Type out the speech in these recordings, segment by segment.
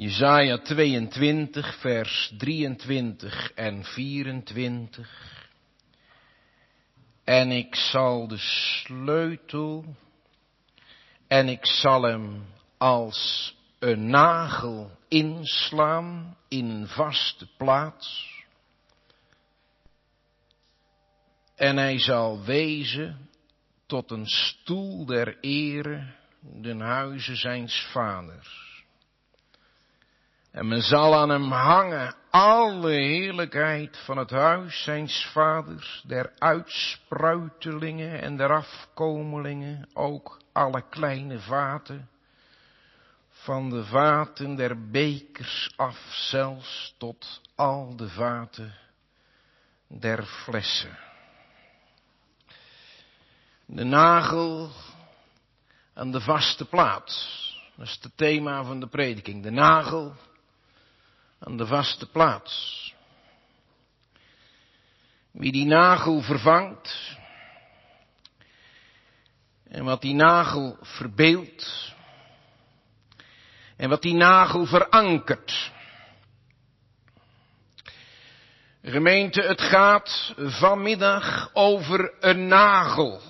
Jezaja 22, vers 23 en 24. En ik zal de sleutel en ik zal hem als een nagel inslaan in een vaste plaats. En hij zal wezen tot een stoel der ere den huizen zijns vaders. En men zal aan hem hangen alle heerlijkheid van het huis zijns vaders, der uitspruitelingen en der afkomelingen, ook alle kleine vaten, van de vaten der bekers af zelfs tot al de vaten der flessen. De nagel aan de vaste plaats. Dat is het thema van de prediking. De nagel aan de vaste plaats. Wie die nagel vervangt en wat die nagel verbeeldt en wat die nagel verankert. Gemeente, het gaat vanmiddag over een nagel.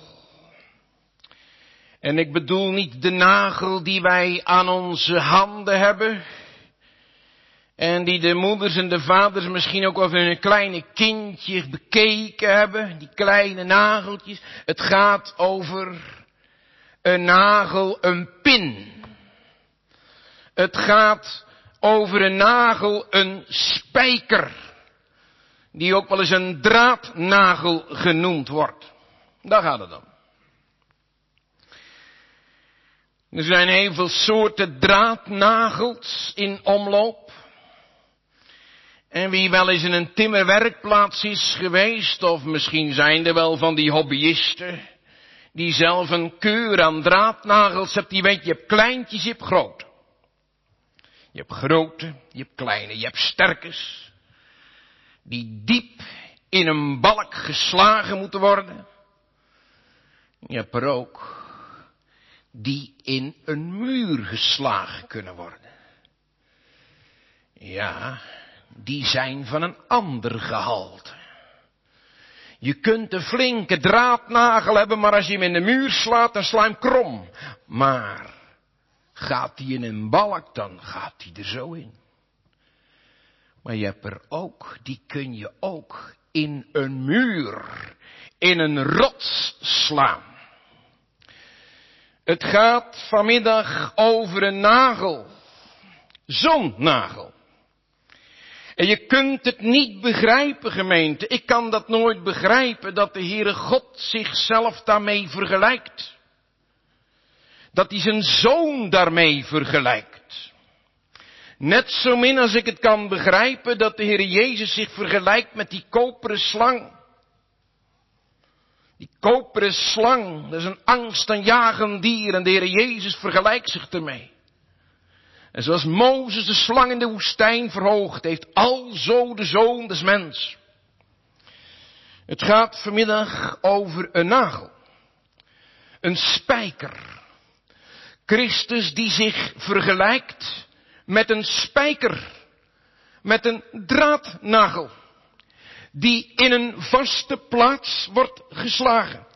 En ik bedoel niet de nagel die wij aan onze handen hebben, en die de moeders en de vaders misschien ook over hun kleine kindje bekeken hebben. Die kleine nageltjes. Het gaat over een nagel, een pin. Het gaat over een nagel, een spijker. Die ook wel eens een draadnagel genoemd wordt. Daar gaat het om. Er zijn heel veel soorten draadnagels in omloop. En wie wel eens in een timmerwerkplaats is geweest, of misschien zijn er wel van die hobbyisten, die zelf een keur aan draadnagels hebt, die weet, je hebt kleintjes, je hebt grote. Je hebt grote, je hebt kleine, je hebt sterkes, die diep in een balk geslagen moeten worden. Je hebt er ook die in een muur geslagen kunnen worden. Ja, die zijn van een ander gehalte. Je kunt een flinke draadnagel hebben, maar als je hem in de muur slaat, dan sla hem krom. Maar gaat hij in een balk, dan gaat hij er zo in. Maar je hebt er ook, die kun je ook in een muur, in een rots slaan. Het gaat vanmiddag over een nagel. Zo'n nagel. En je kunt het niet begrijpen, gemeente. Ik kan dat nooit begrijpen, dat de Heere God zichzelf daarmee vergelijkt. Dat hij zijn zoon daarmee vergelijkt. Net zo min als ik het kan begrijpen dat de Heer Jezus zich vergelijkt met die koperen slang. Die koperen slang, dat is een angstaanjagend dier en de Heer Jezus vergelijkt zich ermee. En zoals Mozes de slang in de woestijn verhoogd heeft, alzo de zoon des mens. Het gaat vanmiddag over een nagel. Een spijker. Christus die zich vergelijkt met een spijker. Met een draadnagel. Die in een vaste plaats wordt geslagen.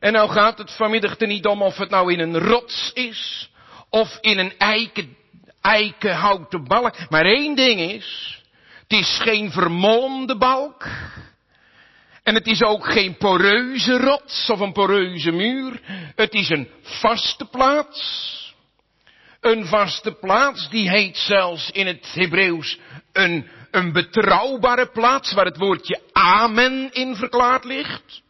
En nou gaat het vanmiddag er niet om of het nou in een rots is. Of in een eiken eikenhouten balk. Maar één ding is, het is geen vermolmde balk. En het is ook geen poreuze rots of een poreuze muur. Het is een vaste plaats. Een vaste plaats, die heet zelfs in het Hebreeuws een, een betrouwbare plaats waar het woordje amen in verklaard ligt.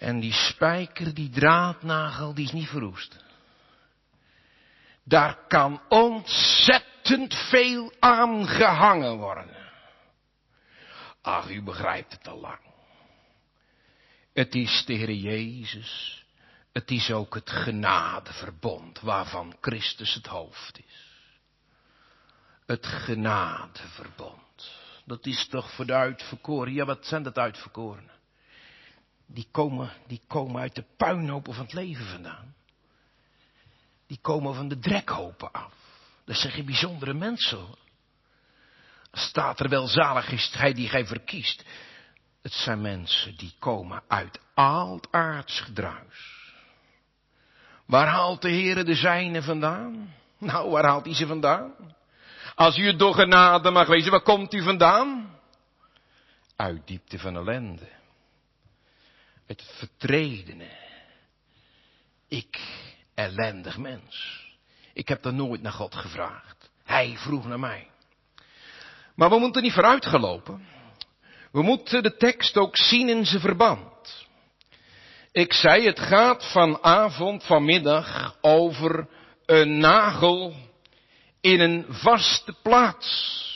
En die spijker, die draadnagel, die is niet verroest. Daar kan ontzettend veel aan gehangen worden. Ach, u begrijpt het al lang. Het is de Heer Jezus. Het is ook het genadeverbond waarvan Christus het hoofd is. Het genadeverbond. Dat is toch voor de uitverkoren. Ja, wat zijn dat uitverkorenen? Die komen, die komen uit de puinhopen van het leven vandaan. die komen van de drekhopen af. Dat zijn geen bijzondere mensen. Staat er wel zalig is hij die gij verkiest. Het zijn mensen die komen uit aards gedruis. Waar haalt de Heere de zijne vandaan? Nou, waar haalt hij ze vandaan? Als u het door genade mag wezen, waar komt u vandaan? Uit diepte van ellende. Het vertredene. Ik, ellendig mens. Ik heb er nooit naar God gevraagd. Hij vroeg naar mij. Maar we moeten niet vooruitgelopen. We moeten de tekst ook zien in zijn verband. Ik zei, het gaat vanavond, vanmiddag over een nagel in een vaste plaats.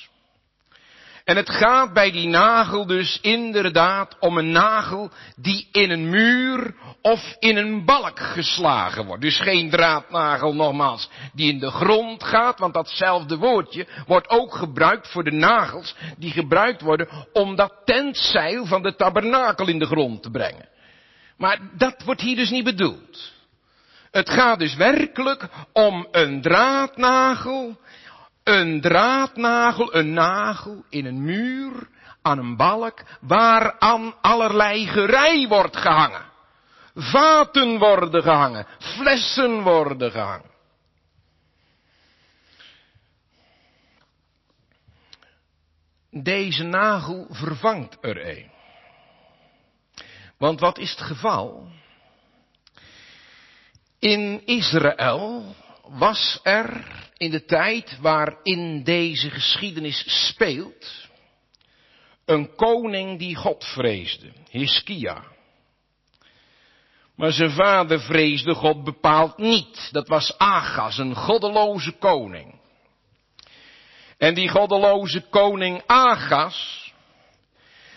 En het gaat bij die nagel dus inderdaad om een nagel die in een muur of in een balk geslagen wordt. Dus geen draadnagel nogmaals die in de grond gaat, want datzelfde woordje wordt ook gebruikt voor de nagels die gebruikt worden om dat tentzeil van de tabernakel in de grond te brengen. Maar dat wordt hier dus niet bedoeld. Het gaat dus werkelijk om een draadnagel een draadnagel, een nagel in een muur, aan een balk, waaraan allerlei gerei wordt gehangen. Vaten worden gehangen, flessen worden gehangen. Deze nagel vervangt er een. Want wat is het geval? In Israël was er in de tijd waarin deze geschiedenis speelt, een koning die God vreesde, Hiskia. Maar zijn vader vreesde God bepaald niet. Dat was Agas, een goddeloze koning. En die goddeloze koning Agas,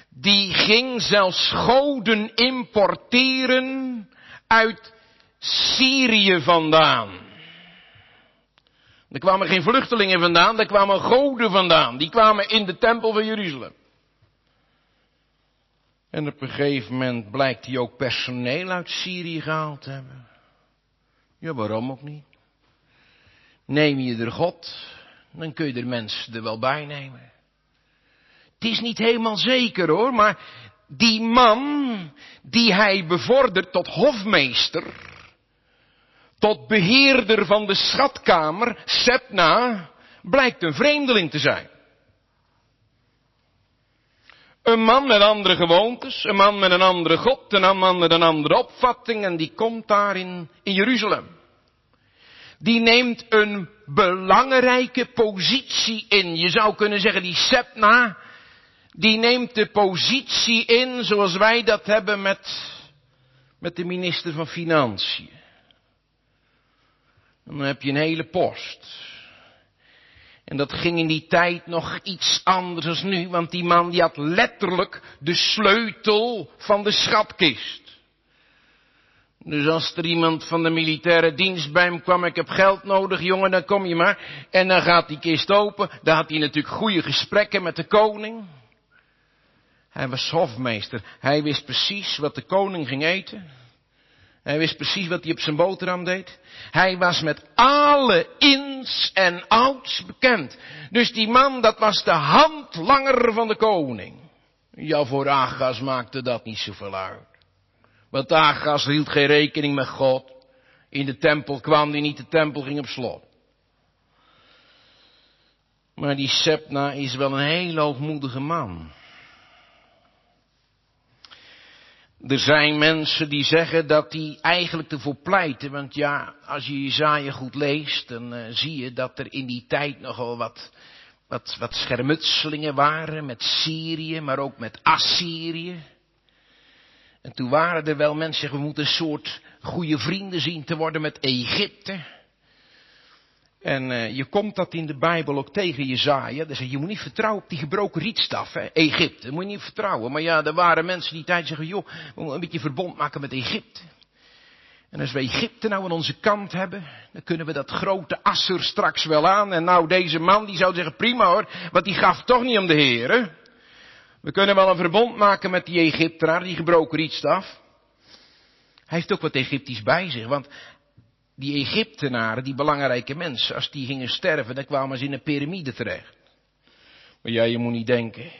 die ging zelfs goden importeren uit Syrië vandaan. Er kwamen geen vluchtelingen vandaan, er kwamen goden vandaan. Die kwamen in de tempel van Jeruzalem. En op een gegeven moment blijkt hij ook personeel uit Syrië gehaald te hebben. Ja, waarom ook niet? Neem je er God, dan kun je er mensen er wel bij nemen. Het is niet helemaal zeker hoor, maar die man die hij bevordert tot hofmeester, tot beheerder van de schatkamer, Sepna, blijkt een vreemdeling te zijn. Een man met andere gewoontes, een man met een andere God, een man met een andere opvatting en die komt daar in, in Jeruzalem. Die neemt een belangrijke positie in. Je zou kunnen zeggen die Sepna, die neemt de positie in zoals wij dat hebben met, met de minister van Financiën. Dan heb je een hele post. En dat ging in die tijd nog iets anders dan nu, want die man die had letterlijk de sleutel van de schatkist. Dus als er iemand van de militaire dienst bij hem kwam, ik heb geld nodig, jongen, dan kom je maar. En dan gaat die kist open, dan had hij natuurlijk goede gesprekken met de koning. Hij was hofmeester, hij wist precies wat de koning ging eten. Hij wist precies wat hij op zijn boterham deed. Hij was met alle ins en outs bekend. Dus die man, dat was de handlanger van de koning. Ja, voor Agas maakte dat niet zoveel uit. Want Agas hield geen rekening met God. In de tempel kwam hij niet, de tempel ging op slot. Maar die Sepna is wel een heel hoogmoedige man. Er zijn mensen die zeggen dat die eigenlijk ervoor pleiten. Want ja, als je Jezaja goed leest, dan uh, zie je dat er in die tijd nogal wat, wat, wat schermutselingen waren met Syrië, maar ook met Assyrië. En toen waren er wel mensen, we moeten een soort goede vrienden zien te worden met Egypte. En uh, je komt dat in de Bijbel ook tegen Jezaja. Dan zeg je, je moet niet vertrouwen op die gebroken rietstaf, hè? Egypte. moet je niet vertrouwen. Maar ja, er waren mensen die tijd zeggen, joh, we moeten een beetje verbond maken met Egypte. En als we Egypte nou aan onze kant hebben, dan kunnen we dat grote Assur straks wel aan. En nou, deze man, die zou zeggen, prima hoor, want die gaf toch niet om de heren. We kunnen wel een verbond maken met die Egyptenaar, die gebroken rietstaf. Hij heeft ook wat Egyptisch bij zich, want die Egyptenaren, die belangrijke mensen, als die gingen sterven, dan kwamen ze in een piramide terecht. Maar ja, je moet niet denken,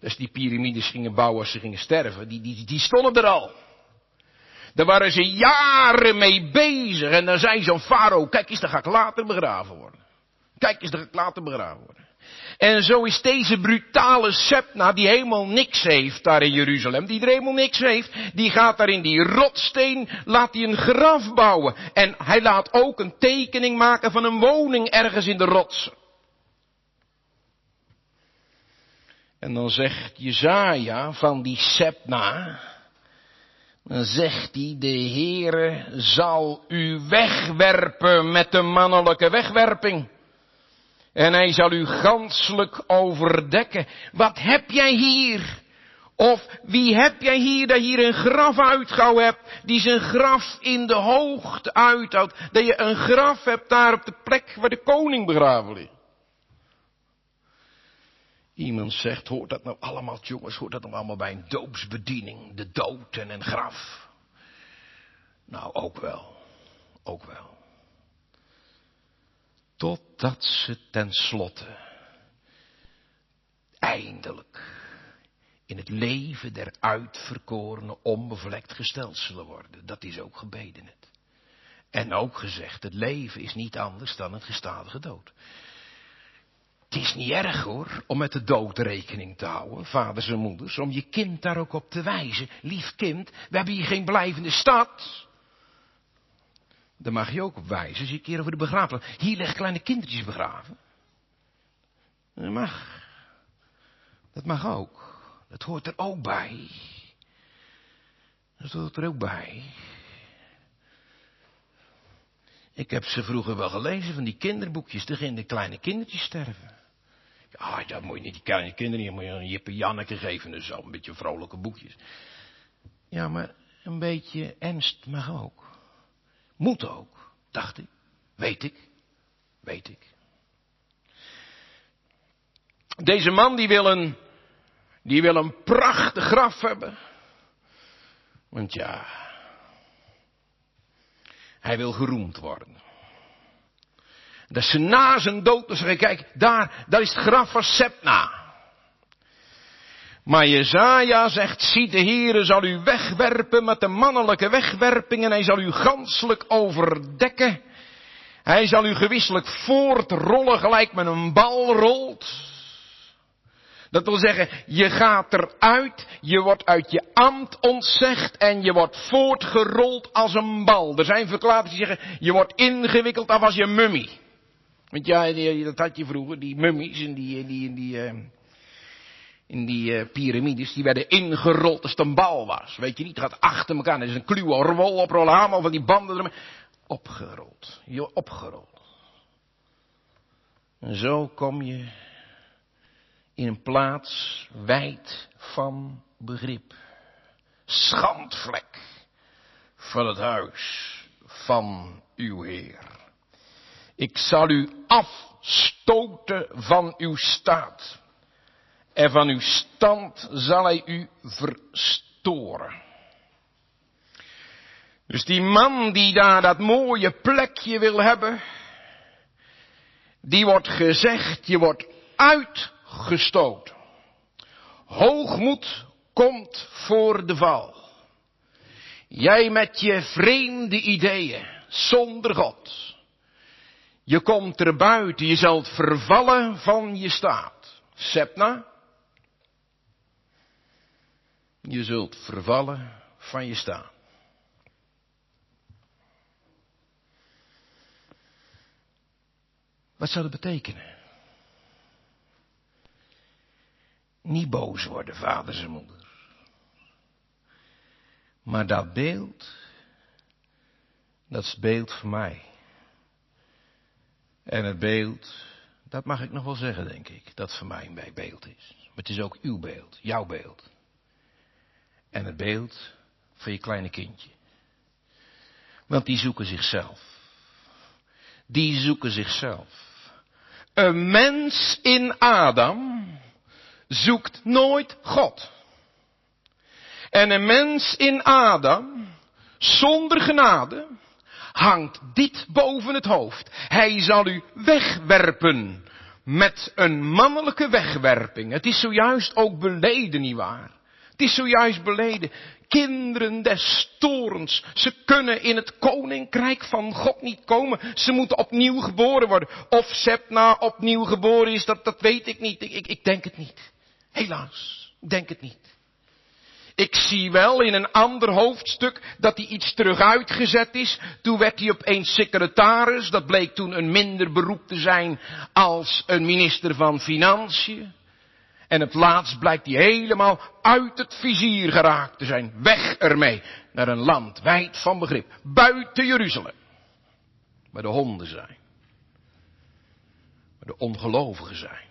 dat die piramides gingen bouwen als ze gingen sterven, die, die, die stonden er al. Daar waren ze jaren mee bezig en dan zei zo'n farao, kijk eens, dan ga ik later begraven worden. Kijk eens, dan ga ik later begraven worden. En zo is deze brutale Sepna, die helemaal niks heeft daar in Jeruzalem, die er helemaal niks heeft, die gaat daar in die rotsteen, laat hij een graf bouwen. En hij laat ook een tekening maken van een woning ergens in de rots. En dan zegt Jezaja van die Sepna, dan zegt hij, de Heere zal u wegwerpen met de mannelijke wegwerping. En hij zal u ganselijk overdekken. Wat heb jij hier? Of wie heb jij hier dat hier een graf uitgouw hebt, die zijn graf in de hoogte uithoudt. Dat je een graf hebt daar op de plek waar de koning begraven ligt. Iemand zegt, hoort dat nou allemaal, jongens, hoort dat nou allemaal bij een doopsbediening? De dood en een graf. Nou, ook wel. Ook wel. Totdat ze tenslotte eindelijk in het leven der uitverkorenen onbevlekt gesteld zullen worden. Dat is ook gebeden het. En ook gezegd, het leven is niet anders dan een gestadige dood. Het is niet erg hoor, om met de dood rekening te houden, vaders en moeders, om je kind daar ook op te wijzen. Lief kind, we hebben hier geen blijvende stad. Daar mag je ook op wijzen als je een keer over de begraafplaats. Hier liggen kleine kindertjes begraven. Dat mag. Dat mag ook. Dat hoort er ook bij. Dat hoort er ook bij. Ik heb ze vroeger wel gelezen van die kinderboekjes. Gingen de kleine kindertjes sterven. Ja, dat moet je niet, die kleine kinderen, je moet je een Jippe Janneke geven en zo. Een beetje vrolijke boekjes. Ja, maar een beetje ernst mag ook. Moet ook, dacht ik. Weet ik. Weet ik. Deze man die wil een, die wil een prachtig graf hebben. Want ja, hij wil geroemd worden. Dat ze na zijn dood dus zeggen, kijk, daar, daar is het graf van Sepna. Maar Jezaja zegt, zie de Heere zal u wegwerpen met de mannelijke wegwerping en hij zal u ganselijk overdekken. Hij zal u gewisselijk voortrollen gelijk met een bal rolt. Dat wil zeggen, je gaat eruit, je wordt uit je ambt ontzegd en je wordt voortgerold als een bal. Er zijn verklaringen die zeggen, je wordt ingewikkeld af als je mummie. Want ja, dat had je vroeger, die mummies en die, die, die, uh, in die uh, piramides, die werden ingerold als het een bal was. Weet je niet, gaat achter elkaar. Er is een kluwe rol oprollen, allemaal van die banden ermee. Opgerold. Je opgerold. En zo kom je in een plaats wijd van begrip. Schandvlek van het huis van uw Heer. Ik zal u afstoten van uw staat. En van uw stand zal hij u verstoren. Dus die man die daar dat mooie plekje wil hebben, die wordt gezegd, je wordt uitgestoten. Hoogmoed komt voor de val. Jij met je vreemde ideeën, zonder God. Je komt er buiten, je zult vervallen van je staat. Sepna. Je zult vervallen van je staat. Wat zou dat betekenen? Niet boos worden, vaders en moeders. Maar dat beeld, dat is het beeld van mij. En het beeld, dat mag ik nog wel zeggen, denk ik, dat voor mij een beeld is. Maar het is ook uw beeld, jouw beeld. En het beeld van je kleine kindje. Want die zoeken zichzelf. Die zoeken zichzelf. Een mens in Adam zoekt nooit God. En een mens in Adam, zonder genade, hangt dit boven het hoofd. Hij zal u wegwerpen met een mannelijke wegwerping. Het is zojuist ook beleden, nietwaar? Het is zojuist beleden. Kinderen des torens. Ze kunnen in het koninkrijk van God niet komen. Ze moeten opnieuw geboren worden. Of Sepna opnieuw geboren is, dat, dat weet ik niet. Ik, ik, ik denk het niet. Helaas, ik denk het niet. Ik zie wel in een ander hoofdstuk dat hij iets terug uitgezet is. Toen werd hij opeens secretaris. Dat bleek toen een minder beroep te zijn als een minister van Financiën. En het laatst blijkt hij helemaal uit het vizier geraakt te zijn. Weg ermee. Naar een land wijd van begrip. Buiten Jeruzalem. Waar de honden zijn. Waar de ongelovigen zijn.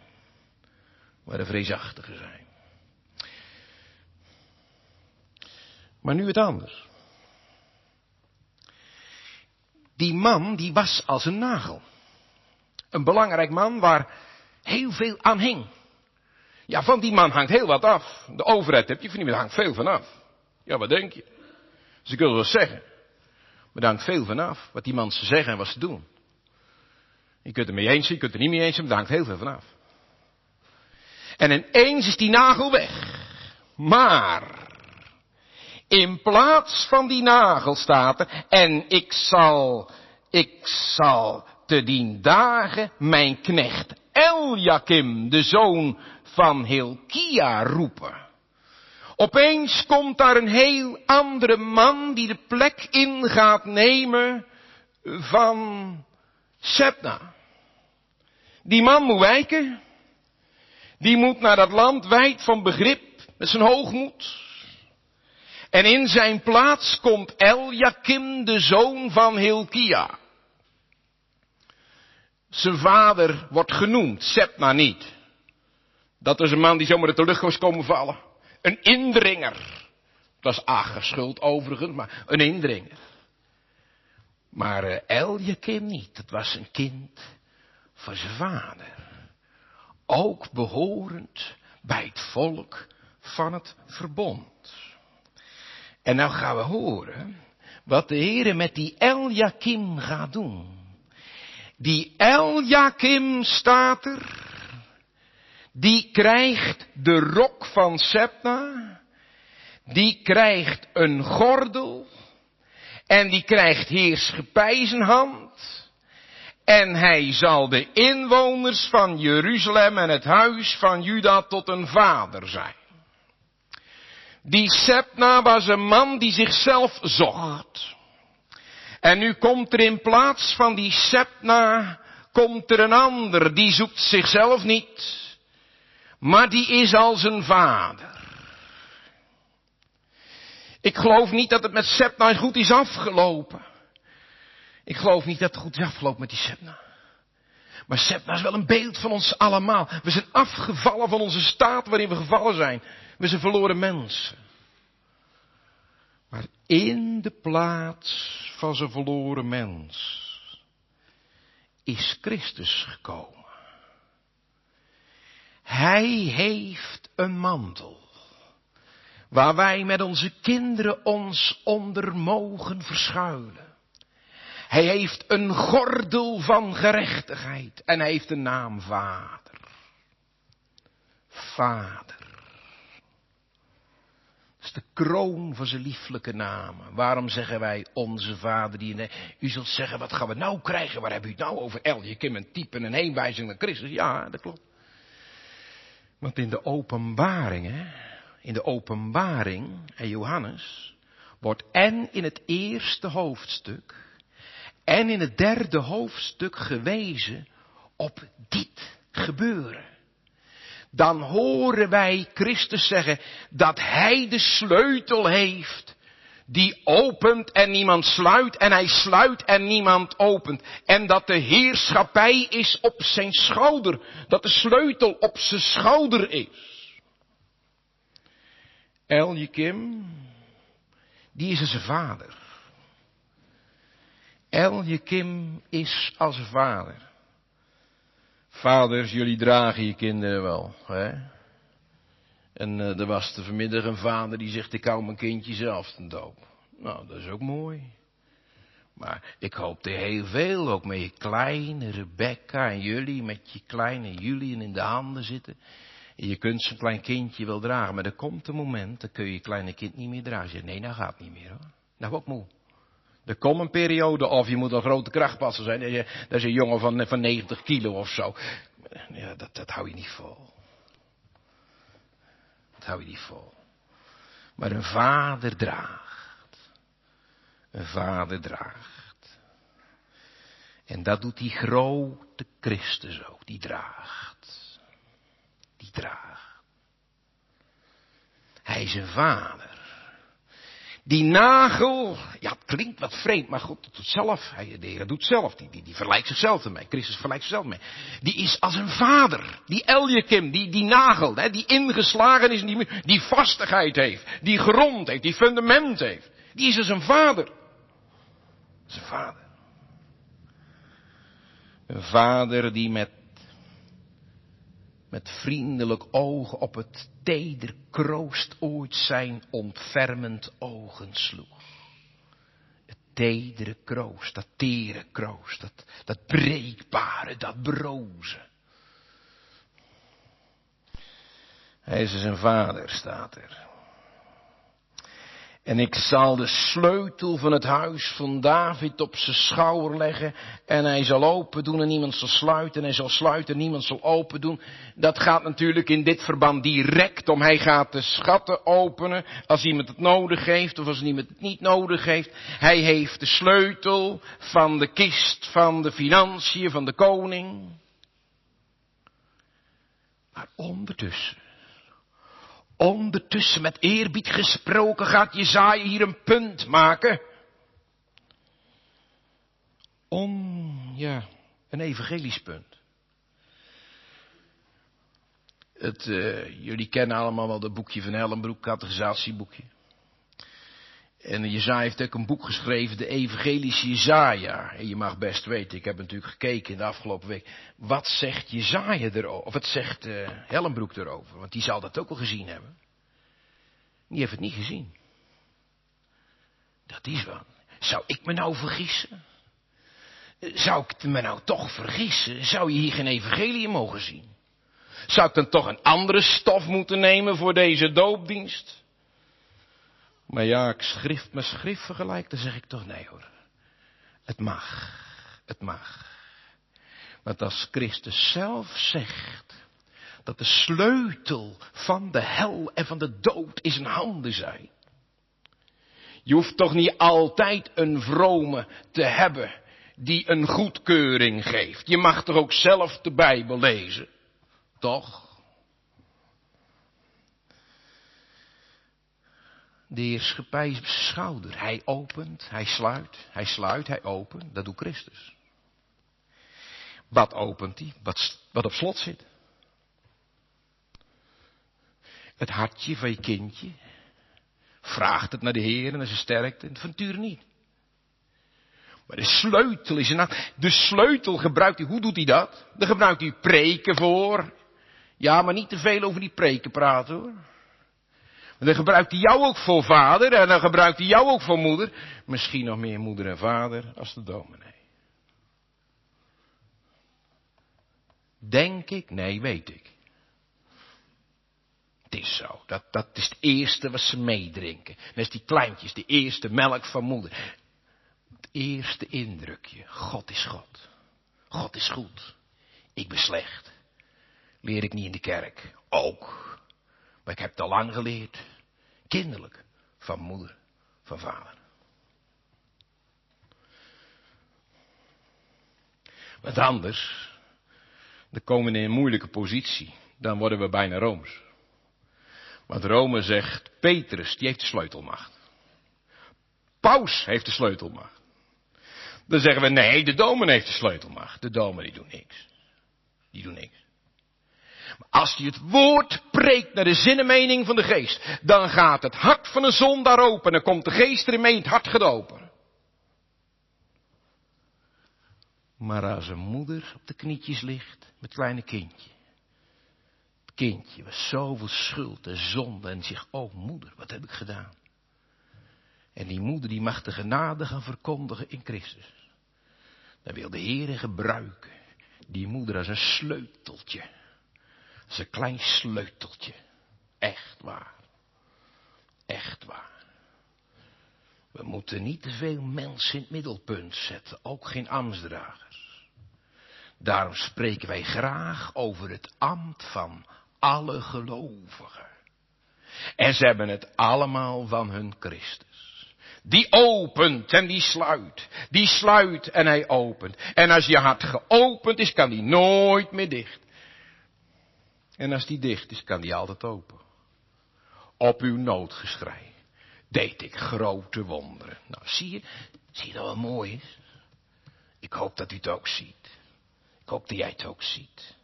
Waar de vreesachtigen zijn. Maar nu het anders. Die man, die was als een nagel. Een belangrijk man waar heel veel aan hing. Ja, van die man hangt heel wat af. De overheid heb je van die, hangt veel van af. Ja, wat denk je? Ze kunnen wel zeggen. Maar daar hangt veel van af. Wat die mensen zeggen en wat ze doen. Je kunt er mee eens zijn, je kunt er niet mee eens zijn, maar daar hangt heel veel van af. En ineens is die nagel weg. Maar, in plaats van die nagel staat er, en ik zal, ik zal te dien dagen mijn knecht Eljakim, de zoon van Hilkia, roepen. Opeens komt daar een heel andere man die de plek in gaat nemen van Sepna. Die man moet wijken. Die moet naar dat land wijd van begrip met zijn hoogmoed. En in zijn plaats komt Eljakim, de zoon van Hilkia. Zijn vader wordt genoemd, Sepna niet. Dat is een man die zomaar uit de lucht was komen vallen. Een indringer. Dat was Ager schuld overigens, maar een indringer. Maar uh, Eljakim niet. Dat was een kind van zijn vader. Ook behorend bij het volk van het verbond. En nou gaan we horen wat de Heer met die Eljakim gaat doen. Die Eljakim staat er. Die krijgt de rok van Sepna. Die krijgt een gordel. En die krijgt heerschappij. En hij zal de inwoners van Jeruzalem en het huis van Juda tot een vader zijn. Die Sepna was een man die zichzelf zocht. En nu komt er in plaats van die Sepna, komt er een ander, die zoekt zichzelf niet, maar die is als een vader. Ik geloof niet dat het met Sepna goed is afgelopen. Ik geloof niet dat het goed is afgelopen met die Sepna. Maar Sepna is wel een beeld van ons allemaal. We zijn afgevallen van onze staat waarin we gevallen zijn. We zijn verloren mensen. Maar in de plaats van zijn verloren mens is Christus gekomen. Hij heeft een mantel waar wij met onze kinderen ons onder mogen verschuilen. Hij heeft een gordel van gerechtigheid en hij heeft een naam Vader. Vader. Dat is de kroon van zijn lieflijke namen. Waarom zeggen wij onze vader die in U zult zeggen, wat gaan we nou krijgen? Waar hebben u het nou over? El, je kunt een type en een heenwijzing naar Christus. Ja, dat klopt. Want in de openbaring, hè, in de openbaring, en Johannes, wordt en in het eerste hoofdstuk en in het derde hoofdstuk gewezen op dit gebeuren. Dan horen wij Christus zeggen dat Hij de sleutel heeft die opent en niemand sluit en hij sluit en niemand opent. En dat de heerschappij is op zijn schouder, dat de sleutel op zijn schouder is. Eljekim, die is zijn vader. Eljekim is als een vader. Vaders, jullie dragen je kinderen wel, hè? En uh, er was er vanmiddag een vader die zegt, ik hou mijn kindje zelf ten doop. Nou, dat is ook mooi. Maar ik hoopte heel veel, ook met je kleine Rebecca en jullie, met je kleine Julian in de handen zitten. En je kunt zo'n klein kindje wel dragen, maar er komt een moment, dan kun je je kleine kind niet meer dragen. Je nee, nou gaat niet meer hoor. Nou, wat moe. Er komt een periode, of je moet een grote krachtpasser zijn. Dat is een jongen van, van 90 kilo of zo. Ja, dat, dat hou je niet vol. Dat hou je niet vol. Maar een vader draagt. Een vader draagt. En dat doet die grote Christus ook. Die draagt. Die draagt. Hij is een vader. Die nagel, ja, het klinkt wat vreemd, maar God doet zelf. Hij, de Heer doet zelf. Die, die, die vergelijkt zichzelf ermee. Christus vergelijkt zichzelf mee. Die is als een vader. Die Eljekim, die, die nagel, hè, die ingeslagen is, die, die vastigheid heeft. Die grond heeft, die fundament heeft. Die is als een vader. Zijn vader. Een vader die met met vriendelijk oog op het teder kroost ooit zijn ontfermend ogen sloeg. Het tedere kroost, dat tere kroost, dat, dat breekbare, dat broze. Hij is zijn vader, staat er. En ik zal de sleutel van het huis van David op zijn schouder leggen. En hij zal open doen en niemand zal sluiten. En hij zal sluiten en niemand zal open doen. Dat gaat natuurlijk in dit verband direct om. Hij gaat de schatten openen als iemand het nodig heeft of als iemand het niet nodig heeft. Hij heeft de sleutel van de kist van de financiën van de koning. Maar ondertussen Ondertussen met eerbied gesproken gaat Jezaja hier een punt maken. Om, ja, een evangelisch punt. Het, uh, jullie kennen allemaal wel dat boekje van Hellenbroek, categorisatieboekje. En Jezaja heeft ook een boek geschreven, de evangelische Jezaja. En je mag best weten, ik heb natuurlijk gekeken in de afgelopen week. Wat zegt Jezaja erover? Of wat zegt uh, Hellenbroek erover? Want die zal dat ook al gezien hebben. Die heeft het niet gezien. Dat is wat. Zou ik me nou vergissen? Zou ik me nou toch vergissen? Zou je hier geen evangelie mogen zien? Zou ik dan toch een andere stof moeten nemen voor deze doopdienst? Maar ja, ik schrift mijn schrift vergelijk, dan zeg ik toch nee hoor. Het mag, het mag. Want als Christus zelf zegt dat de sleutel van de hel en van de dood in zijn handen zijn. Je hoeft toch niet altijd een vrome te hebben die een goedkeuring geeft. Je mag toch ook zelf de Bijbel lezen? Toch? De heerschappij is schouder. Hij opent, hij sluit, hij sluit, hij opent. Dat doet Christus. Wat opent hij? Wat, wat op slot zit. Het hartje van je kindje. Vraagt het naar de Heer en naar zijn sterkte. En van niet. Maar de sleutel is een De sleutel gebruikt hij. Hoe doet hij dat? Dan gebruikt hij preken voor. Ja, maar niet te veel over die preken praten hoor. Dan gebruikt hij jou ook voor vader en dan gebruikt hij jou ook voor moeder. Misschien nog meer moeder en vader als de dominee. Denk ik? Nee, weet ik. Het is zo. Dat, dat is het eerste wat ze meedrinken. Dat is die kleintjes, de eerste melk van moeder. Het eerste indrukje. God is God. God is goed. Ik ben slecht. Leer ik niet in de kerk. Ook. Maar ik heb het al lang geleerd. Kinderlijk. Van moeder, van vader. Wat anders. Dan komen we in een moeilijke positie. Dan worden we bijna Rooms. Want Rome zegt, Petrus, die heeft de sleutelmacht. Paus heeft de sleutelmacht. Dan zeggen we, nee, de domen heeft de sleutelmacht. De domen die doen niks. Die doen niks. Als hij het woord preekt naar de zinnenmening van de geest, dan gaat het hart van een zondaar open. Dan komt de geest erin mee het hart gedopen. Maar als een moeder op de knietjes ligt met kleine kindje. Het kindje was zoveel schuld en zonde en zegt, oh moeder, wat heb ik gedaan? En die moeder die mag de genade gaan verkondigen in Christus. Dan wil de Heer gebruiken. Die moeder als een sleuteltje. Als een klein sleuteltje. Echt waar. Echt waar. We moeten niet te veel mensen in het middelpunt zetten, ook geen ambtsdragers. Daarom spreken wij graag over het ambt van alle gelovigen. En ze hebben het allemaal van hun Christus. Die opent en die sluit. Die sluit en hij opent. En als je hart geopend is, kan die nooit meer dicht. En als die dicht is, kan die altijd open. Op uw noodgeschrei deed ik grote wonderen. Nou, zie je, zie dat wat mooi is? Ik hoop dat u het ook ziet. Ik hoop dat jij het ook ziet.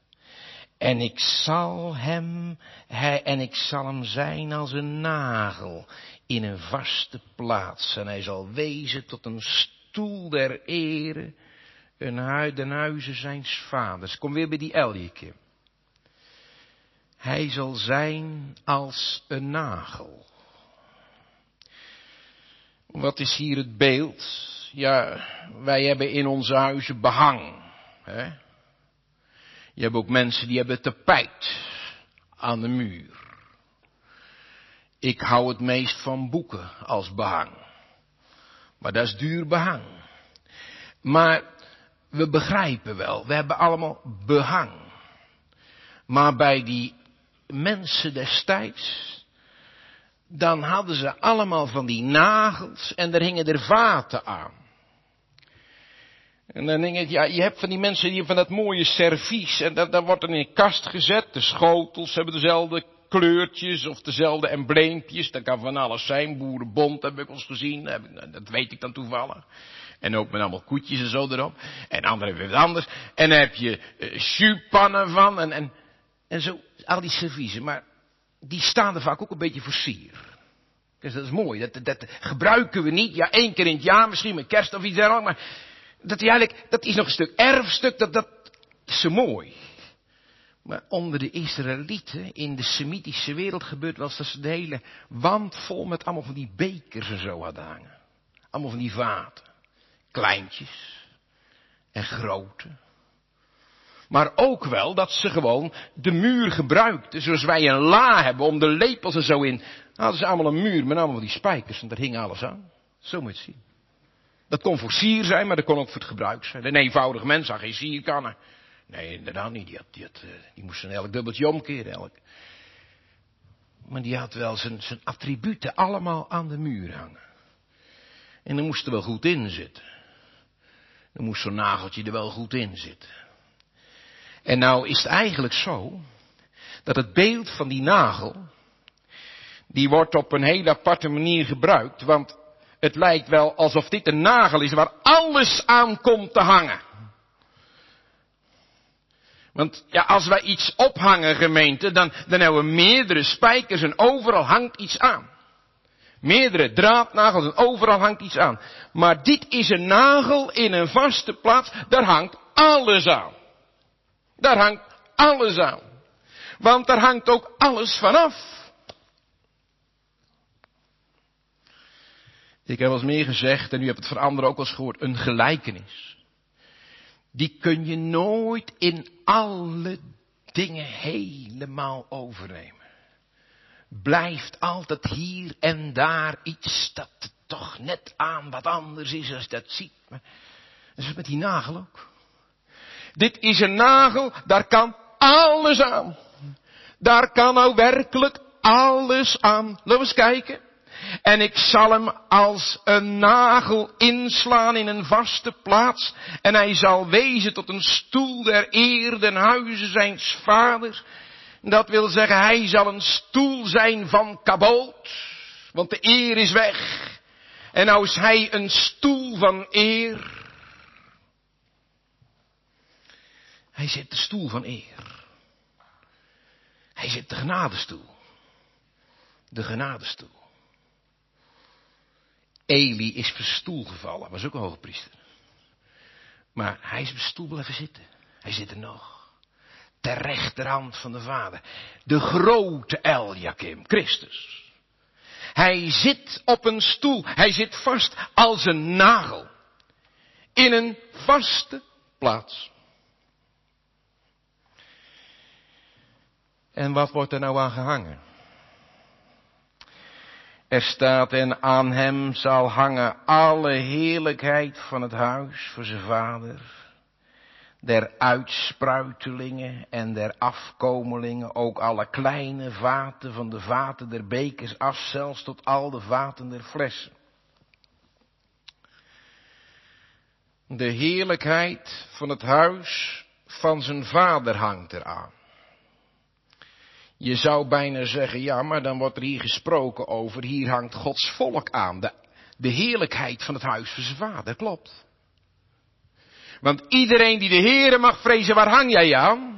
En ik zal hem, hij, en ik zal hem zijn als een nagel in een vaste plaats. En hij zal wezen tot een stoel der ere, een huid den huizen zijns vaders. Kom weer bij die Eljekim. Hij zal zijn als een nagel. Wat is hier het beeld? Ja, wij hebben in onze huizen behang. Hè? Je hebt ook mensen die hebben tapijt aan de muur. Ik hou het meest van boeken als behang. Maar dat is duur behang. Maar we begrijpen wel, we hebben allemaal behang. Maar bij die mensen destijds, dan hadden ze allemaal van die nagels en daar hingen er vaten aan. En dan denk ik, ja, je hebt van die mensen die van dat mooie servies en dat, dat wordt dan in een kast gezet. De schotels hebben dezelfde kleurtjes of dezelfde embleempjes. Dat kan van alles zijn. Boerenbond heb ik ons gezien. Dat weet ik dan toevallig. En ook met allemaal koetjes en zo erop. En anderen hebben wat anders. En dan heb je uh, van en, en, en zo. Al die serviezen. Maar die staan er vaak ook een beetje voor sier. Dus dat is mooi. Dat, dat gebruiken we niet. Ja, één keer in het jaar, misschien met kerst of iets dergelijks. Maar dat, eigenlijk, dat is nog een stuk erfstuk. Dat, dat is zo mooi. Maar onder de Israëlieten in de Semitische wereld gebeurt wel eens dat ze de hele wand vol met allemaal van die bekers en zo hadden hangen. Allemaal van die vaten. Kleintjes en grote. Maar ook wel dat ze gewoon de muur gebruikten. Zoals wij een la hebben om de lepels en zo in. Hadden ze allemaal een muur met allemaal die spijkers en daar hing alles aan. Zo moet je het zien. Dat kon voor sier zijn, maar dat kon ook voor het gebruik zijn. Een eenvoudige mens had geen sierkannen. Nee, inderdaad niet. Die, had, die, eh, die moest een elk dubbeltje omkeren. Elk. Maar die had wel zijn, zijn attributen allemaal aan de muur hangen. En dan moest er wel goed in zitten. Dan moest zo'n nageltje er wel goed in zitten. En nou is het eigenlijk zo, dat het beeld van die nagel, die wordt op een hele aparte manier gebruikt, want het lijkt wel alsof dit een nagel is waar alles aan komt te hangen. Want ja, als wij iets ophangen, gemeente, dan, dan hebben we meerdere spijkers en overal hangt iets aan. Meerdere draadnagels en overal hangt iets aan. Maar dit is een nagel in een vaste plaats, daar hangt alles aan. Daar hangt alles aan. Want daar hangt ook alles vanaf. Ik heb wel meer gezegd, en u hebt het van anderen ook wel eens gehoord, een gelijkenis. Die kun je nooit in alle dingen helemaal overnemen. Blijft altijd hier en daar iets dat toch net aan wat anders is als dat ziet. Dat is met die nagel ook. Dit is een nagel, daar kan alles aan. Daar kan nou werkelijk alles aan. Laten we eens kijken. En ik zal hem als een nagel inslaan in een vaste plaats. En hij zal wezen tot een stoel der eer den huizen zijns vaders. Dat wil zeggen, hij zal een stoel zijn van kaboot. Want de eer is weg. En nou is hij een stoel van eer. Hij zit de stoel van eer. Hij zit de genadestoel. De genadestoel. Eli is van stoel gevallen, was ook een hoogpriester. Maar hij is op stoel blijven zitten. Hij zit er nog. Ter rechterhand van de Vader. De grote Eljakim, Christus. Hij zit op een stoel. Hij zit vast als een nagel. In een vaste plaats. En wat wordt er nou aan gehangen? Er staat en aan hem zal hangen alle heerlijkheid van het huis voor zijn vader, der uitspruitelingen en der afkomelingen, ook alle kleine vaten van de vaten der bekers af, zelfs tot al de vaten der flessen. De heerlijkheid van het huis van zijn vader hangt eraan. Je zou bijna zeggen, ja, maar dan wordt er hier gesproken over, hier hangt Gods volk aan. De, de heerlijkheid van het huis van zijn vader, klopt. Want iedereen die de Heere mag vrezen, waar hang jij aan?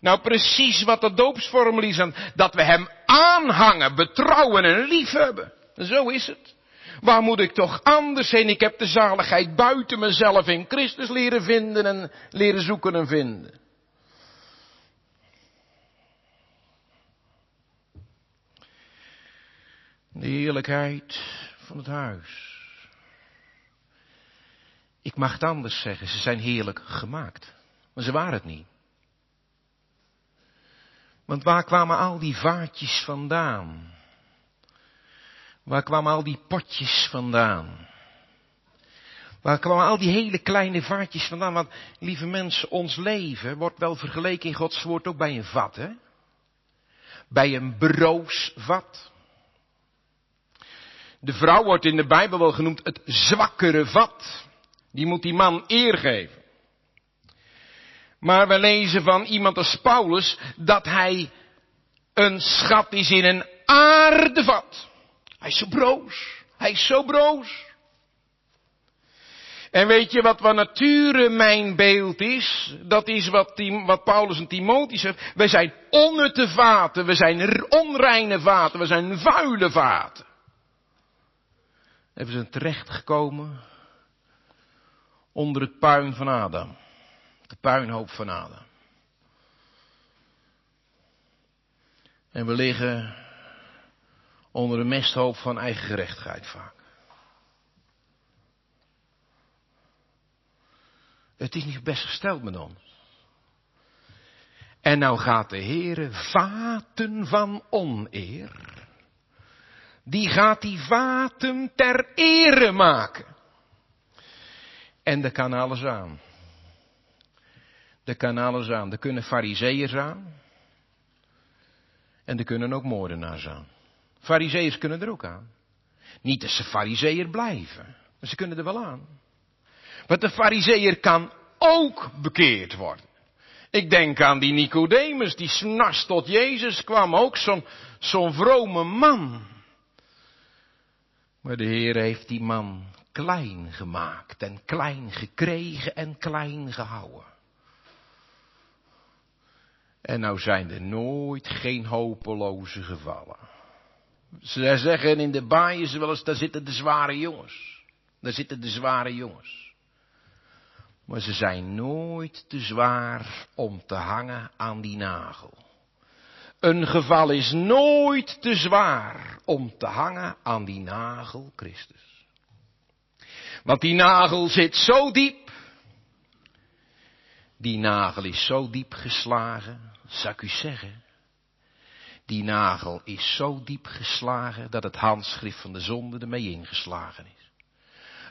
Nou, precies wat de doopsformulier is dat we hem aanhangen, betrouwen en liefhebben. Zo is het. Waar moet ik toch anders heen? Ik heb de zaligheid buiten mezelf in Christus leren vinden en leren zoeken en vinden. De heerlijkheid van het huis. Ik mag het anders zeggen, ze zijn heerlijk gemaakt. Maar ze waren het niet. Want waar kwamen al die vaatjes vandaan? Waar kwamen al die potjes vandaan? Waar kwamen al die hele kleine vaatjes vandaan? Want, lieve mensen, ons leven wordt wel vergeleken in Gods woord ook bij een vat, hè? Bij een broosvat. De vrouw wordt in de Bijbel wel genoemd het zwakkere vat. Die moet die man eer geven. Maar we lezen van iemand als Paulus dat hij een schat is in een aardevat. Hij is zo broos. Hij is zo broos. En weet je wat van nature mijn beeld is? Dat is wat, wat Paulus en Timotheus zegt. Wij zijn onnutte vaten, we zijn onreine vaten, we zijn vuile vaten hebben ze terechtgekomen onder het puin van Adam. De puinhoop van Adam. En we liggen onder de mesthoop van eigen gerechtigheid vaak. Het is niet best gesteld met ons. En nou gaat de Heere vaten van oneer die gaat die vaten ter ere maken. En er kan alles aan. Er kan alles aan. Er kunnen fariseeërs aan. En er kunnen ook moordenaars aan. Fariseeërs kunnen er ook aan. Niet dat ze fariseer blijven. Maar ze kunnen er wel aan. Want de fariseer kan ook bekeerd worden. Ik denk aan die Nicodemus, die s'nachts tot Jezus kwam. Ook zo'n zo'n vrome man. Maar de Heer heeft die man klein gemaakt en klein gekregen en klein gehouden. En nou zijn er nooit geen hopeloze gevallen. Ze zeggen in de baaien ze wel eens, daar zitten de zware jongens. Daar zitten de zware jongens. Maar ze zijn nooit te zwaar om te hangen aan die nagel. Een geval is nooit te zwaar om te hangen aan die nagel Christus. Want die nagel zit zo diep. Die nagel is zo diep geslagen, zou ik u zeggen. Die nagel is zo diep geslagen dat het handschrift van de zonde ermee ingeslagen is.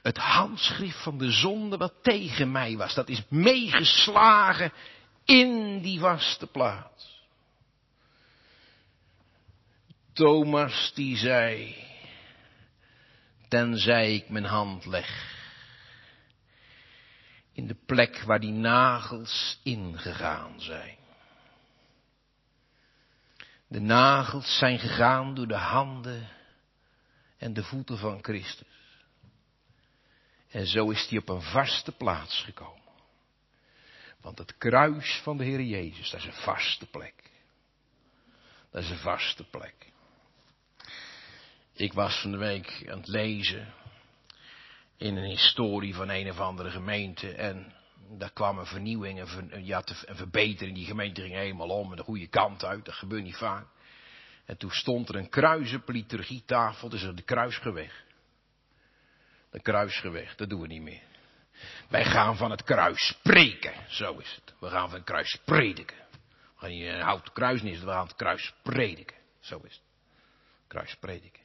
Het handschrift van de zonde wat tegen mij was, dat is meegeslagen in die vaste plaats. Thomas die zei, tenzij ik mijn hand leg in de plek waar die nagels ingegaan zijn. De nagels zijn gegaan door de handen en de voeten van Christus. En zo is hij op een vaste plaats gekomen. Want het kruis van de Heer Jezus, dat is een vaste plek. Dat is een vaste plek. Ik was van de week aan het lezen in een historie van een of andere gemeente en daar kwam een vernieuwing, een, ja, een verbetering. Die gemeente ging helemaal om, de goede kant uit, dat gebeurt niet vaak. En toen stond er een kruis op liturgietafel, dus de kruisgeweg. De kruisgeweg, dat doen we niet meer. Wij gaan van het kruis preken, zo is het. We gaan van het kruis prediken. We gaan hier een houten kruis niet, we gaan het kruis prediken. Zo is het. Kruis prediken.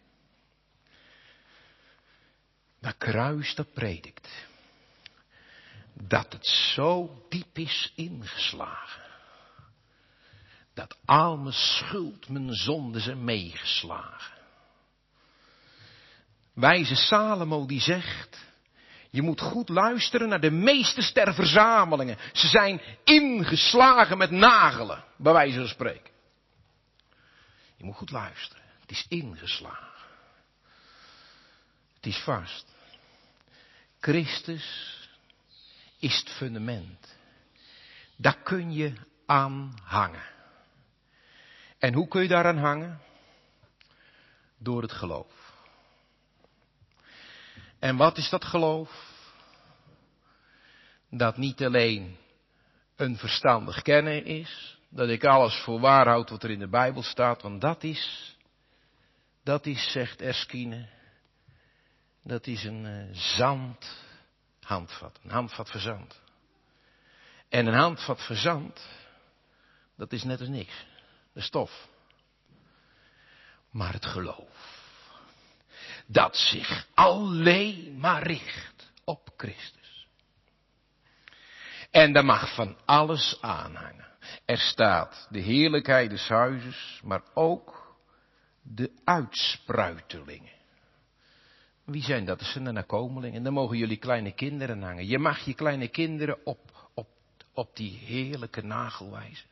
Dat kruis dat predikt. Dat het zo diep is ingeslagen. Dat al mijn schuld, mijn zonden zijn meegeslagen. Wijze Salomo die zegt, je moet goed luisteren naar de meeste verzamelingen. Ze zijn ingeslagen met nagelen, bij wijze van spreken. Je moet goed luisteren. Het is ingeslagen. Het is vast. Christus is het fundament. Daar kun je aan hangen. En hoe kun je daaraan hangen? Door het geloof. En wat is dat geloof? Dat niet alleen een verstandig kennen is, dat ik alles voor waar houd wat er in de Bijbel staat, want dat is, dat is, zegt Erskine, dat is een uh, zand handvat, een handvat verzand. En een handvat verzand, dat is net als niks, de stof. Maar het geloof, dat zich alleen maar richt op Christus. En daar mag van alles aanhangen. Er staat de heerlijkheid des huizes, maar ook de uitspruitelingen. Wie zijn dat? Dat zijn de nakomelingen. En dan mogen jullie kleine kinderen hangen. Je mag je kleine kinderen op, op, op die heerlijke nagel wijzen.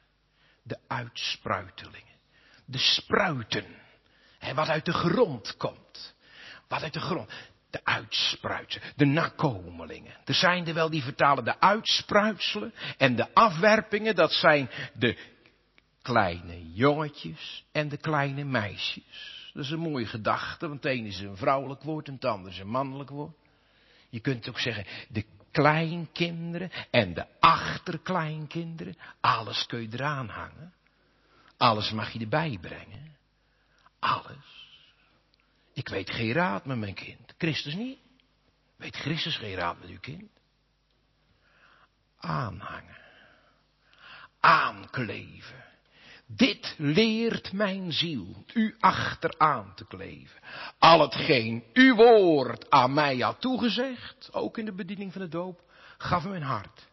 De uitspruitelingen. De spruiten. En wat uit de grond komt. Wat uit de grond. De uitspruitselen. De nakomelingen. Er zijn er wel die vertalen de uitspruitselen. En de afwerpingen, dat zijn de kleine jongetjes en de kleine meisjes. Dat is een mooie gedachte, want het is een vrouwelijk woord en het ander is een mannelijk woord. Je kunt ook zeggen, de kleinkinderen en de achterkleinkinderen, alles kun je eraan hangen. Alles mag je erbij brengen. Alles. Ik weet geen raad met mijn kind. Christus niet. Weet Christus geen raad met uw kind? Aanhangen. Aankleven. Dit leert mijn ziel u achteraan te kleven. Al hetgeen uw woord aan mij had toegezegd, ook in de bediening van de doop, gaf mijn hart.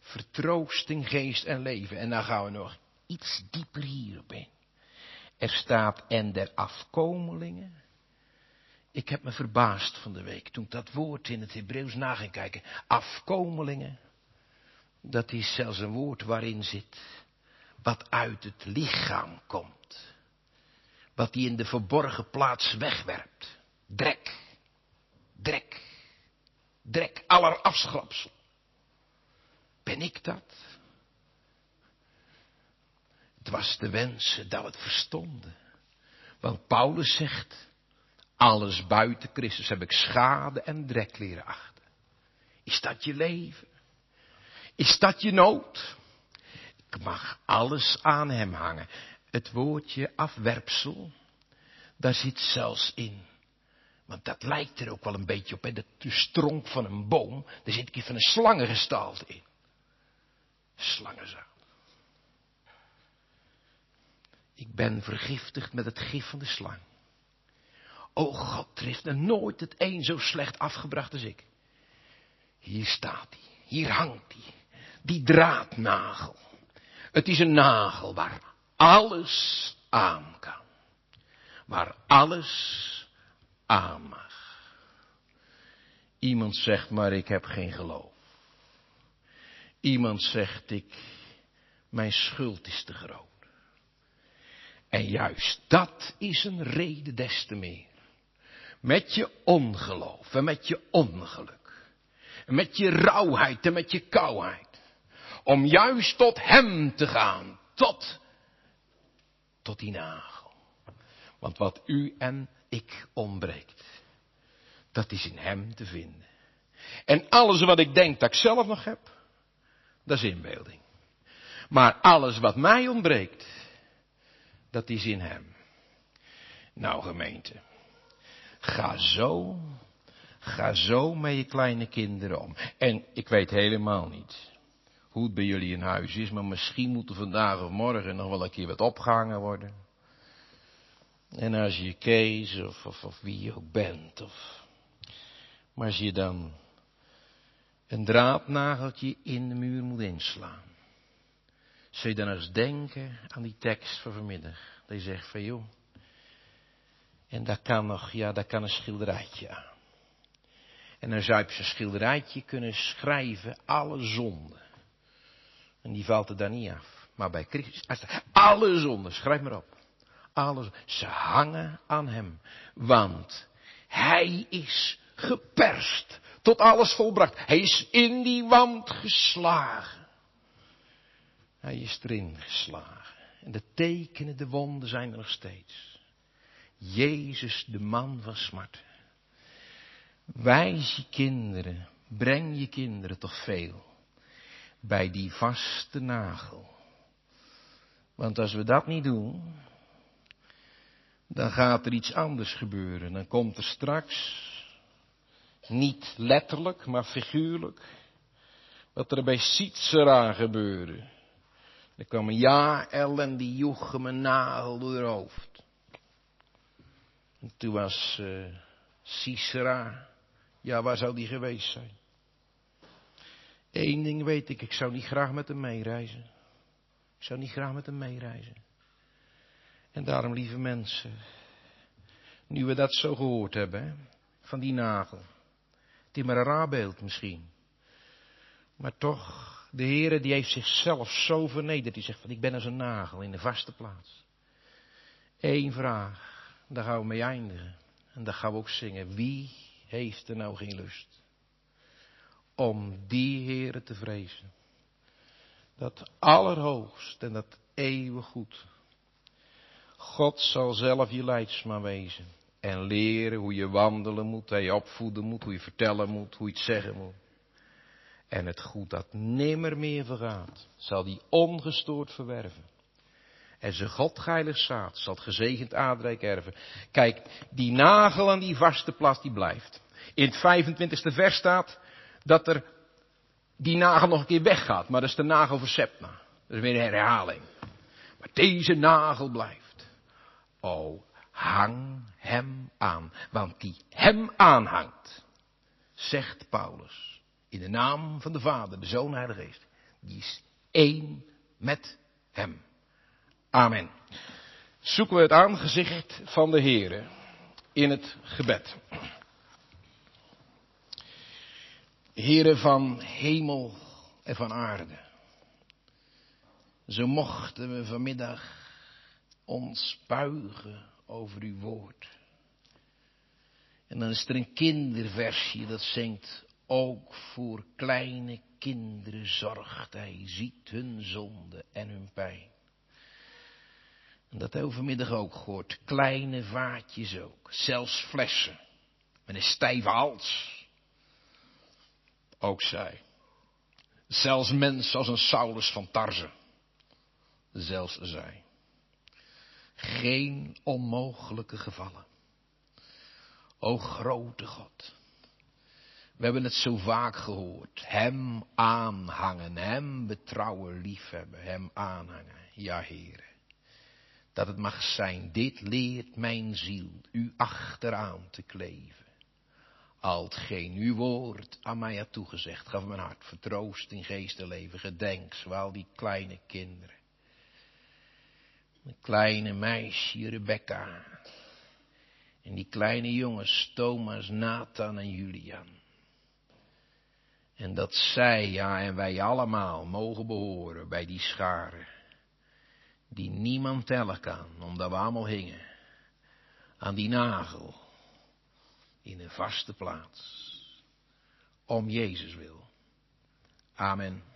Vertroosting, geest en leven. En dan gaan we nog iets dieper hierop in. Er staat en der afkomelingen. Ik heb me verbaasd van de week toen ik dat woord in het Hebreeuws na ging kijken. Afkomelingen. Dat is zelfs een woord waarin zit wat uit het lichaam komt. Wat hij in de verborgen plaats wegwerpt. Drek. Drek. Drek aller afschrapsel. Ben ik dat? Het was de wensen dat we het verstonden. Want Paulus zegt, alles buiten Christus heb ik schade en drek leren achten. Is dat je leven? Is dat je nood? Ik mag alles aan hem hangen. Het woordje afwerpsel, daar zit zelfs in. Want dat lijkt er ook wel een beetje op, hè? de stronk van een boom. Daar zit een van een slangengestalte in. Slangenzaad. Ik ben vergiftigd met het gif van de slang. O God, er nooit het een zo slecht afgebracht als ik. Hier staat hij, hier hangt hij, die draadnagel. Het is een nagel waar alles aan kan. Waar alles aan mag. Iemand zegt maar ik heb geen geloof. Iemand zegt ik, mijn schuld is te groot. En juist dat is een reden des te meer. Met je ongeloof en met je ongeluk. En met je rauwheid en met je kouheid om juist tot Hem te gaan. Tot, tot die nagel. Want wat u en ik ontbreekt, dat is in Hem te vinden. En alles wat ik denk dat ik zelf nog heb, dat is inbeelding. Maar alles wat mij ontbreekt, dat is in Hem. Nou gemeente, ga zo, ga zo met je kleine kinderen om. En ik weet helemaal niet hoe het bij jullie in huis is, maar misschien moet er vandaag of morgen nog wel een keer wat opgehangen worden. En als je Kees of, of, wie je ook bent, of, maar als je dan een draadnageltje in de muur moet inslaan. Zul je dan eens denken aan die tekst van vanmiddag. Je zegt van joh. En daar kan nog, ja, daar kan een schilderijtje aan. En dan zou je op schilderijtje kunnen schrijven alle zonden. En die valt er dan niet af. Maar bij Christus, alle zonden, schrijf maar op. Alle, ze hangen aan hem. Want hij is geperst tot alles volbracht. Hij is in die wand geslagen. Hij is erin geslagen. En de tekenen, de wonden zijn er nog steeds. Jezus, de man van smart. Wijs je kinderen, breng je kinderen toch veel bij die vaste nagel. Want als we dat niet doen, dan gaat er iets anders gebeuren. Dan komt er straks niet letterlijk, maar figuurlijk. Wat er bij Sitsera gebeurde. Er kwam een Jaël en die joeg hem een nagel door haar hoofd. En toen was uh, Sisera, ja waar zou die geweest zijn? Eén ding weet ik, ik zou niet graag met hem meereizen. Ik zou niet graag met hem meereizen. En daarom, lieve mensen, nu we dat zo gehoord hebben, van die nagel. Het is maar een raar beeld misschien. Maar toch, de Heere die heeft zichzelf zo vernederd. Die zegt van ik ben als een nagel in de vaste plaats. Eén vraag, daar gaan we mee eindigen. En daar gaan we ook zingen. Wie heeft er nou geen lust? Om die Heere te vrezen. Dat allerhoogst en dat eeuwig goed. God zal zelf je leidsman wezen. En leren hoe je wandelen moet, hoe je opvoeden moet, hoe je vertellen moet, hoe je het zeggen moet. En het goed dat nimmer meer vergaat, zal die ongestoord verwerven. En zijn godgeilig zaad zal het gezegend aardrijk erven. Kijk, die nagel aan die vaste plaats die blijft. In het 25e vers staat dat er die nagel nog een keer weggaat. Maar dat is de nagel voor Sepna. Dat is weer een herhaling. Maar deze nagel blijft. O, hang hem aan. Want die hem aanhangt, zegt Paulus, in de naam van de Vader, de Zoon en de Geest, die is één met hem. Amen. Zoeken we het aangezicht van de Heere in het gebed. Heere van hemel en van aarde. Zo mochten we vanmiddag ons buigen over uw woord. En dan is er een kinderversje dat zingt, ook voor kleine kinderen zorgt hij, ziet hun zonde en hun pijn. En dat hebben we vanmiddag ook gehoord, kleine vaatjes ook, zelfs flessen, met een stijve hals. Ook zij. Zelfs mensen als een Saulus van Tarze. Zelfs zij geen onmogelijke gevallen. O grote God. We hebben het zo vaak gehoord. Hem aanhangen, hem betrouwen, liefhebben, hem aanhangen. Ja, heren. Dat het mag zijn, dit leert mijn ziel u achteraan te kleven. Al hetgeen uw woord aan mij had toegezegd, gaf mijn hart vertroost in geest en leven, gedenk, zowel die kleine kinderen een kleine meisje, Rebecca. En die kleine jongens, Thomas, Nathan en Julian. En dat zij, ja, en wij allemaal mogen behoren bij die scharen. Die niemand tellen kan, omdat we allemaal hingen. Aan die nagel. In een vaste plaats. Om Jezus wil. Amen.